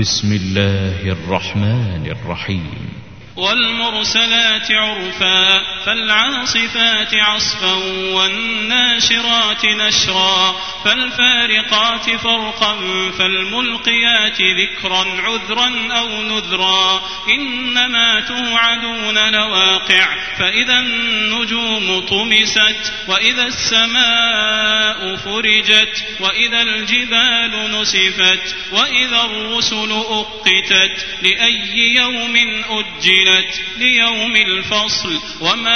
بسم الله الرحمن الرحيم. والمرسلات عرفا. فالعاصفات عصفا والناشرات نشرا فالفارقات فرقا فالملقيات ذكرا عذرا أو نذرا. إنما توعدون لواقع فإذا النجوم طمست وإذا السماء فرجت وإذا الجبال نسفت وإذا الرسل أقتت لأي يوم أجلت ليوم الفصل وما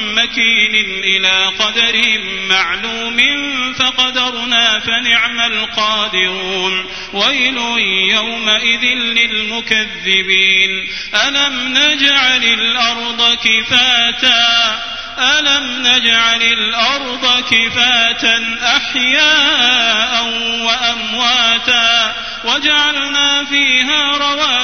مكين إلى قدر معلوم فقدرنا فنعم القادرون. ويل يومئذ للمكذبين. ألم نجعل الأرض كفاتا؟ ألم نجعل الأرض كفاتا أحياء وأمواتا؟ وجعلنا فيها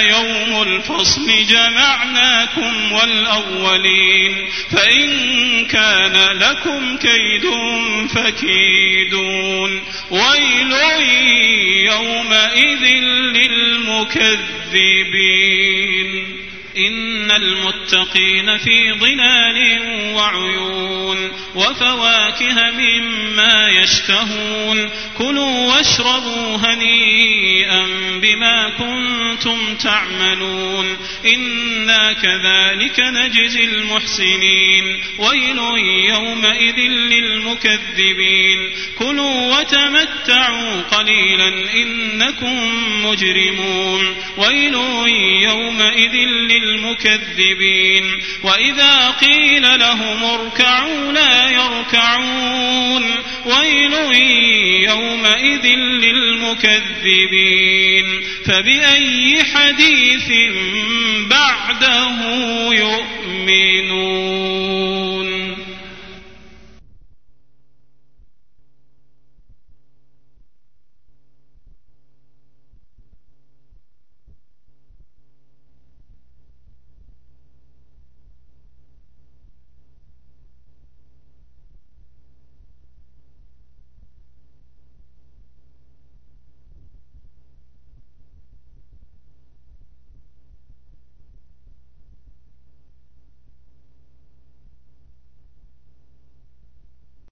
يوم الفصل جمعناكم والأولين فإن كان لكم كيد فكيدون. ويل يومئذ للمكذبين. إن المتقين في ظلال وعيون وفواكه مما يشتهون. كلوا واشربوا هنيئا بما كنتم تعملون. إنا كذلك نجزي المحسنين. ويل يومئذ للمكذبين. كلوا وتمتعوا قليلا إنكم مجرمون. ويل يومئذ للمكذبين. وإذا قيل لهم اركعوا لا يركعون. يومئذ للمكذبين فبأي حديث بعده يؤمنون؟